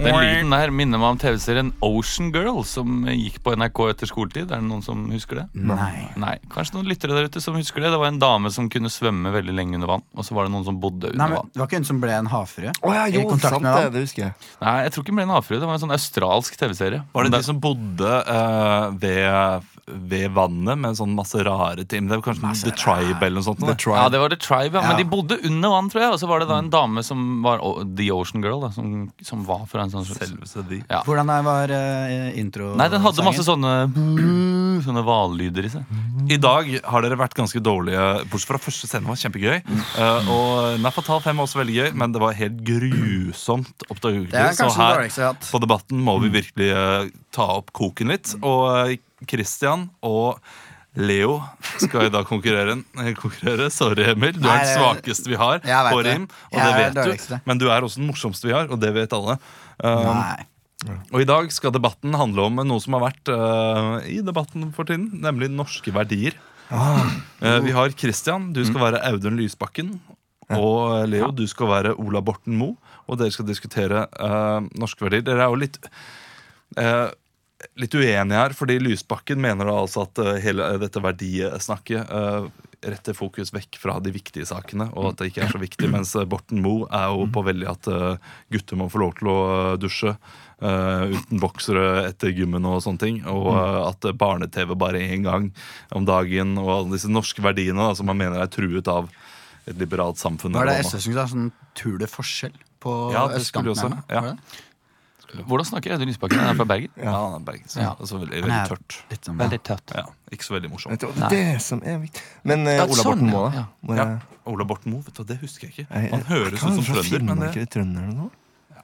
Den lyden der minner meg om TV-serien Ocean Girl, som gikk på NRK etter skoletid. Er det noen som husker det? Nei. Nei, Kanskje noen lyttere der ute som husker det. Det var en dame som kunne svømme veldig lenge under vann. Og så var det noen som bodde under Nei, men vann. Det var ikke hun som ble en havfrue? Oh, ja, jo, sant med det. Det husker jeg. Nei, jeg tror ikke hun ble en havfrue. Det var en sånn australsk TV-serie. Var det de som bodde uh, ved, ved vannet med sånn masse rare ting? Det var kanskje The Tribe eller noe sånt? The? Tribe. Ja, det var The Tribe, ja. Ja. Men de bodde under vann, tror jeg. Og så var det da en dame som var oh, The Ocean Girl, da, som, som var fra en sånn Selveste de. ja. Hvordan var uh, intro? Nei, den hadde masse sånne Sånne hvallyder i seg. I dag har dere vært ganske dårlige, bortsett fra første scene var kjempegøy. Uh, og Nei Fatal 5 var også veldig gøy, men det var helt grusomt oppdagelig. Er Så her på Debatten må vi virkelig uh, ta opp koken litt. Og eh, Christian og Leo skal i dag konkurrere. eh, konkurrere. Sorry, Emil. Du er den svakeste vi har på rim. Og det vet du. Men du er også den morsomste vi har, og det vet alle. Um, og i dag skal debatten handle om noe som har vært uh, i debatten for tiden, nemlig norske verdier. Ah. Eh, vi har Christian, du Mm. skal være Audun Lysbakken. Og Leo, du skal være Ola Borten Moe, og dere skal diskutere uh, norske verdier. Dere er jo litt eh, Litt uenig her, fordi Lysbakken mener altså at eh, hele dette verdisnakket eh, retter fokus vekk fra de viktige sakene, og at det ikke er så viktig. Mens eh, Borten Moe er jo på veldig at eh, gutter må få lov til å eh, dusje eh, uten boksere etter gymmen og sånne ting. Og eh, at eh, barne-TV bare én gang om dagen, og alle disse norske verdiene som man mener er truet av et liberalt samfunn. Hva er det SV syns er sånn Tror det forskjell på Ja, det østkanten? her nå? ja. Var? Hvordan snakker Audun Lysbakken? Han er fra Bergen. Ja, han er bergensk. Ja. Altså veldig, Han veldig er tørt. litt sånn, Veldig tørt. Ja, ikke så veldig morsom. Det er det som er viktig. Men eh, Ja, Ola sånn, Borten Moe, ja. da? Må Ja, jeg- Ola Borten Moe, vet du, hva, det husker jeg ikke. Han høres ut som trønder, men det eller trønder eller noe?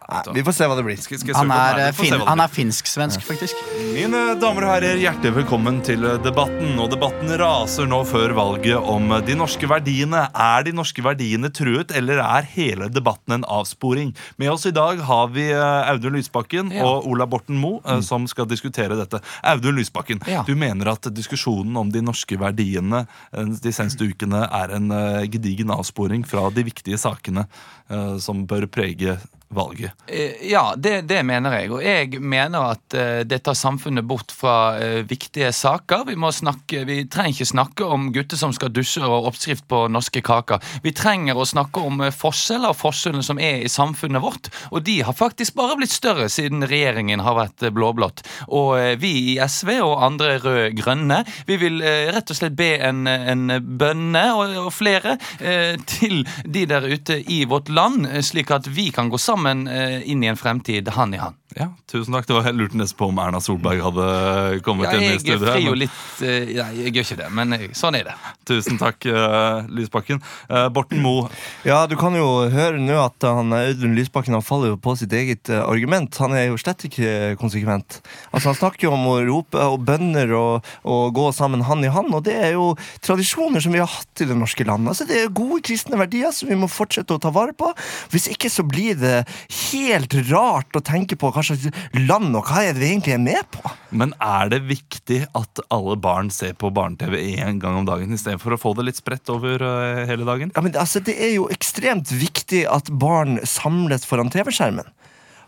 Nei, vi får se hva det blir. skal, skal Han er, her? eh, fin, han er finsk-svensk, faktisk. Mine damer og herrer, hjertelig velkommen til eh, debatten. Og debatten raser nå før valget om eh, de norske verdiene. Er de norske verdiene truet, eller er hele debatten en avsporing? Med oss i dag har vi eh, Audun Lysbakken Ja. og Ola Borten Moe, mm. som skal diskutere dette. Audun Lysbakken, Ja. du mener at diskusjonen om de norske verdiene eh, de seneste ukene er en eh, gedigen avsporing fra de viktige sakene eh, som bør prege valget. Eh, Ja, det, det mener jeg. Og jeg mener at eh, det tar samfunnet bort fra eh, viktige saker. Vi, må snakke, vi trenger ikke snakke om gutter som skal dusje og oppskrift på norske kaker. Vi trenger å snakke om forskjeller, forskjellene som er i samfunnet vårt. Og de har faktisk bare blitt større siden regjeringen har vært blå-blått. Og vi i SV og andre rød-grønne, vi vil rett og slett be en, en bønne og, og flere til de der ute i vårt land, slik at vi kan gå sammen eh, inn i en fremtid hand i hand. Ja, tusen takk. Det var helt lurt nesten på om Erna Solberg hadde kommet Ja, inn i studio. Jeg jo litt eh, Nei, jeg gjør ikke det, men eh, sånn er det. Tusen takk, eh, Lysbakken. Borten Moe, Ja, du kan jo høre nå at han, Audun Lysbakken han faller jo på sitt eget argument. Han er jo slett ikke konsekvent. Altså Han snakker jo om å rope og bønner og, og gå sammen hand i hand, og det er jo tradisjoner som vi har hatt i det norske landet. Altså Det er gode kristne verdier som vi må fortsette å ta vare på. Hvis ikke så blir det helt rart å tenke på hva slags land og hva er det vi egentlig er med på. men er det viktig at alle barn ser på barne-TV én gang om dagen istedenfor å få det litt spredt over eh, hele dagen? Ja, men altså, Det er jo ekstremt viktig at barn samles foran TV-skjermen.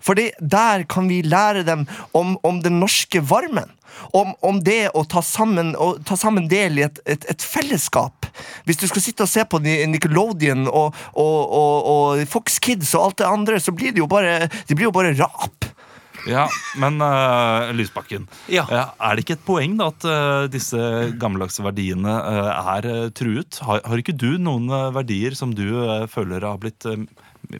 Fordi der kan vi lære dem om, om den norske varmen. Om, om det å ta sammen, å ta sammen del i et, et, et fellesskap. Hvis du skal sitte og se på Nickelodeon og, og, og, og Fox Kids og alt det andre, så blir det jo bare, det blir jo bare rap. Ja, men uh, Lysbakken, Ja. eh, er det ikke et poeng da at uh, disse gammeldagse verdiene uh, er truet? Har, har ikke du noen verdier som du føler har blitt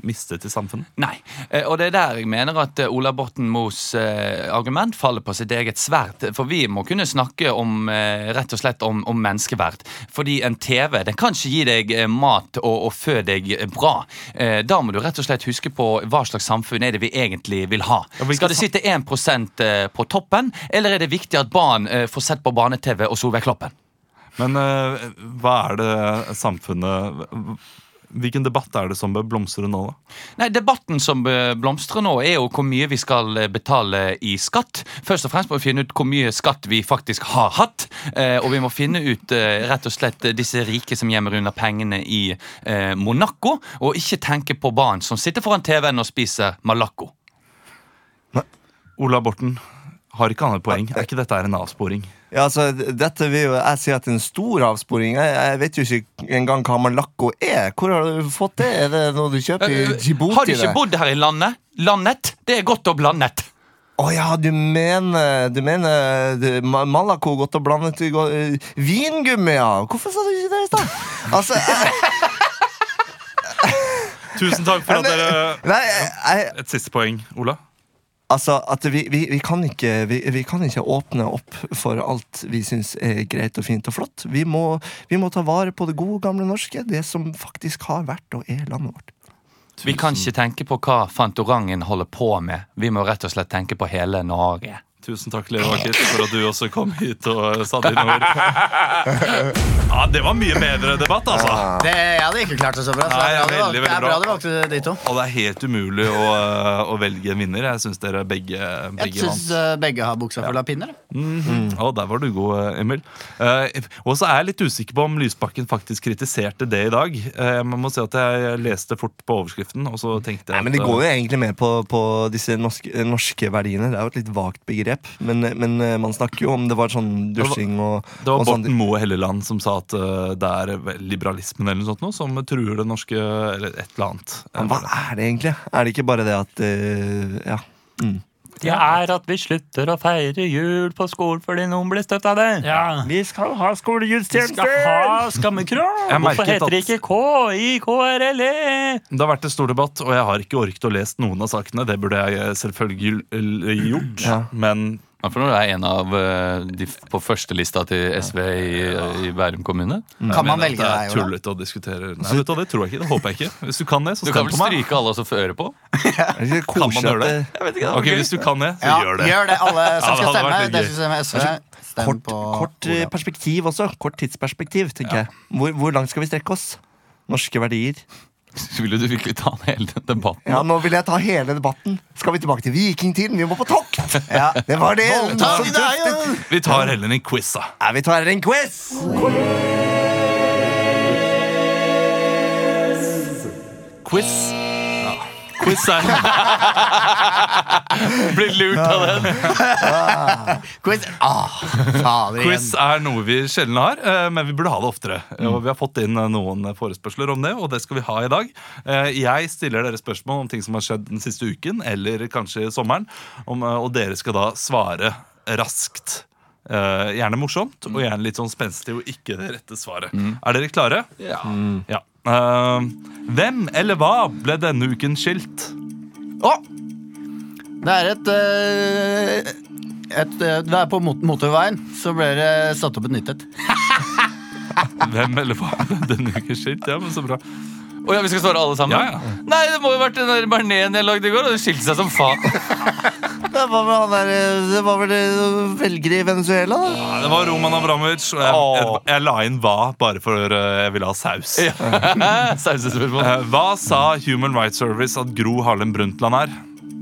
mistet i samfunnet? Nei. Eh, Og det er der jeg mener at eh, Ola Borten Moes eh, argument faller på sitt eget sverd. For vi må kunne snakke om rett og slett om, om menneskeverd. Fordi en TV den kan ikke gi deg mat og, og fø deg bra. Da må du rett og slett huske på hva slags samfunn er det vi egentlig vil ha. Skal det sitte 1 eh, på toppen, eller er det viktig at barn får sett på barne-TV og Solveig Kloppen? Men hva er det samfunnet Hvilken debatt er det som bør blomstre nå, da? Nei, Debatten som blomstrer nå, er jo hvor mye vi skal eh, betale i skatt. Først og fremst må vi finne ut hvor mye skatt vi faktisk har hatt. eh, Og vi må finne ut eh, rett og slett disse rike som gjemmer unna pengene i eh, Monaco. Og ikke tenke på barn som sitter foran TV-en og spiser Malaco. Ola Borten, har ikke han et poeng? Er ikke dette en avsporing? Ja, altså, dette vil jo jeg si at det er en stor avsporing. Jeg, jeg vet jo ikke engang hva Malakko er. Hvor har du fått det? Er det noe du kjøper i Eh, Djibouti? Har du ikke bodd her i landet? Landet? Det er godt og blandet. Å ja, du mener, du mener du, Ma- godt og blandet gå- eh, Vingummi, ja! Hvorfor sa du ikke det i stad? Altså, jeg, Tusen takk for at dere Et siste poeng, Ola. Altså at vi, vi, vi, kan ikke, vi, kan ikke åpne opp for alt vi syns er greit og fint og flott. Må, vi må ta vare på det gode, gamle norske. Det som faktisk har vært og er landet vårt. Vi kan ikke tenke på hva Fantorangen holder på med. Vi må rett og slett tenke på hele Norge. Tusen takk, Leo Akit, for at du også kom hit og sa dine ord. Ja, Det var mye bedre debatt, altså. Det, jeg hadde ikke klart det så bra. Så Nei, det, er bra veldig, det er bra bra. du valgte de to. Og det er helt umulig å, å velge en vinner. Jeg syns dere begge, Jeg begge syns vant. eh, begge har buksa full av pinner. Å, der var du god, Emil. Eh, og så er jeg litt usikker på om Lysbakken faktisk kritiserte det i dag. Eh, man må si at jeg leste fort på overskriften, og så tenkte jeg Nei, men Det går jo egentlig mer på, på disse norske, norske verdiene. Det er jo et litt vagt begrep. Men, men eh, man snakker jo om det var sånn dusjing og, Det var og sånn- Borten Moe Helleland som sa at eh, det er liberalismen eller noe sånt noe, som truer det norske Eller et eller annet. Men Hva er det egentlig? Er det ikke bare det at eh, Ja. Mm. Det er at vi slutter å feire jul på skolen fordi noen blir støtt av det. Ja. Vi skal ha Vi skal ha skammekram! Hvorfor heter det ikke K-I-K-R-L-E? Det har vært en stor debatt, og jeg har ikke orket å lese noen av sakene. Det burde jeg eh, selvfølgelig gjort, Ja. men Ja, for nå er jeg en av eh, de på førstelista til SV i, i Bærum kommune. Kan man velge deg, det er tullete å diskutere Nei, vet du Det tror jeg ikke. Det håper jeg ikke. Hvis du kan det, så Du kan vel stryke alle og så øre på? Kan man gjøre det? at det Ok, Hvis du kan det, så Ja, gjør det. gjør det, alle som skal stemme. Det syns jeg med SV. Stem Kort, på kort eh, perspektiv også. Kort tidsperspektiv, tenker jeg. Hvor, hvor langt skal vi strekke oss? Norske verdier. Ville du virkelig ta hele den debatten? Ja, Nå vil jeg ta hele debatten. Skal vi tilbake til vikingtiden? Vi må på tokt! Ja. Det var det. Ta vi, i ja. Vi tar heller en quiz, da. Ja, vi tar en quiz! Quiz. Quiz er Blir lurt av den. Quiz. Ah, fader Quiz er noe vi sjelden har, eh, men vi burde ha det oftere. Og Vi har fått inn eh, noen forespørsler om det, og det skal vi ha i dag. Eh, Jeg stiller dere spørsmål om ting som har skjedd den siste uken, eller kanskje i sommeren, og dere skal da svare raskt. Gjerne morsomt, og gjerne litt sånn spenstig og ikke det rette svaret. Er dere klare? Ja. Ja. Eh, hvem eller hva ble denne uken skilt? Å! Det er et, uh, et uh, Det er på mot motorveien, så ble det satt opp et nytt et. Hvem eller hva ble denne uken skilt? Ja, men så bra. Å ja, vi skal svare alle sammen? Ja, ja. Nei, det må jo ha vært den der jeg lagde i går. Og det skilte seg som faen. Det var vel, han der, eh, det var vel eh, velgere i Venezuela, da? Ja, Det var Roman Abramovic, og jeg, jeg, jeg la inn hva bare for jeg ville ha saus. Sausespørsmål. Eh, hva sa Human Rights Service at Gro Harlem Brundtland er?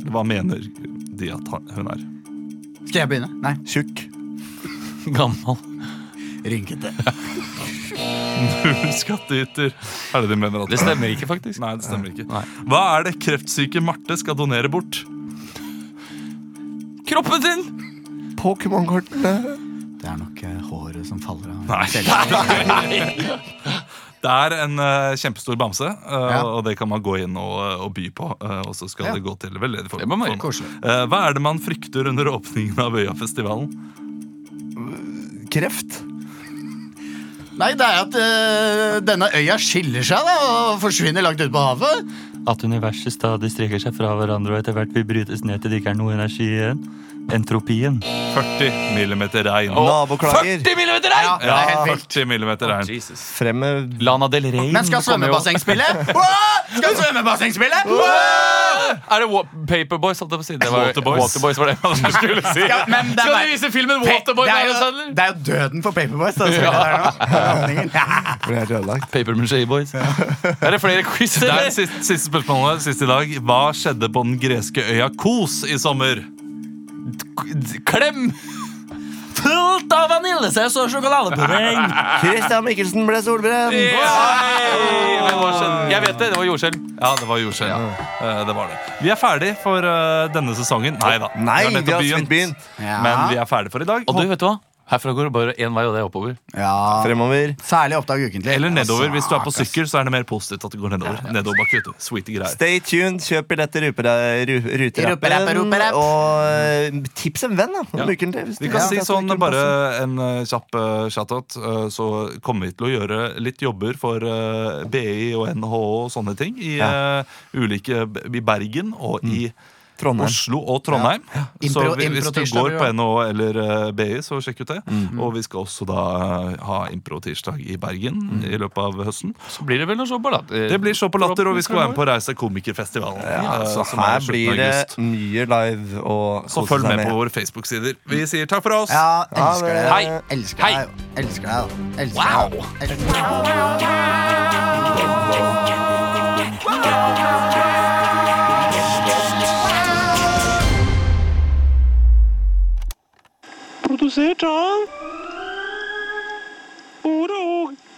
Hva mener de at hun er? Skal jeg begynne? Nei. Tjukk. Gammel. Rynkete. Skattyter, er det de mener at Det stemmer ikke, faktisk. Nei, det stemmer ikke. Nei. Hva er det kreftsyke Marte skal donere bort? Kroppen sin! Pokémon-kortene. Det er nok eh, håret som faller av. Nei. Det er en eh, kjempestor bamse, eh, Ja. og det kan man gå inn og, og by på. eh, og så skal Ja. det gå til veldedig Det må gjøre. formål. Eh, hva er det man frykter under åpningen av Øyafestivalen? Kreft. Nei, det er at eh, denne øya skiller seg da, og forsvinner langt ut på havet. At universet stadig strekker seg fra hverandre og etter hvert vil brytes ned til det ikke er noe energi igjen. Entropien. 40 millimeter regn. Naboklager. 40 millimeter regn! Ja, det er helt vilt. 40 millimeter regn. Jesus. Frem med Lana Del Rey. Men skal svømmebasseng spille? Skal svømmebasseng spille? Er det Wa- Paperboys? holdt jeg på å si? Det var, Waterboys. Waterboys var det man skulle si. Ja, men det er Skal bare- du vise filmen Waterboy det, er jo, det er jo døden for Paperboys. Da, ja. der nå. er helt ødelagt. Paper Maché Boys. Er det flere quiz, Det er eller? det siste, siste spørsmålet siste i dag. Hva skjedde på den greske øya Kos i sommer? Klem! Fullt av vaniljesaus og sjokoladepudding! Christian Mikkelsen ble solbrent. Yeah! Jeg vet det. Det var jordskjelv. Ja, det var jordskjelv. Ja. det var det. Vi er ferdig for eh, denne sesongen. Nei da. Nei, vi har nettopp begynt. Ja. Men vi er ferdig for i dag. Og du, vet du hva? Herfra går det bare én vei, og det er oppover. Ja, Fremover. Særlig oppdag ukentlig. Eller nedover. Hvis du er på sykkel, så er det mer positivt at det går nedover. Nedoverbakke, vet du. Sweetie greier. Stay tuned, kjøp billetter i ruterappen. Og eh, tips en venn, da. Ja. uken til, Vi kan ja, si sånn bare en uh, kjapp uh, shout-out. eh, så kommer vi til å gjøre litt jobber for BI og NHO og sånne ting i, ulike, i Bergen og i Trondheim. Oslo og Trondheim. Så Impro- vi, hvis du går på. NHO eller uh, BI, så sjekk ut det. Mm. Og vi skal også da eh, ha impro-tirsdag i Bergen Mm. i løpet av høsten. Så blir det vel noe show på latter. Det blir show på Latter, og vi skal være med på Reise komikerfestivalen. Ja, eh, så er her blir det mye live og Så kose følg seg med på våre Facebook-sider. Vi sier takk for oss! Ja, elsker det. Hei. Elsker Hei. deg. Elsker deg. Elsker deg. Elsker deg. Du ser, ta den. Både og.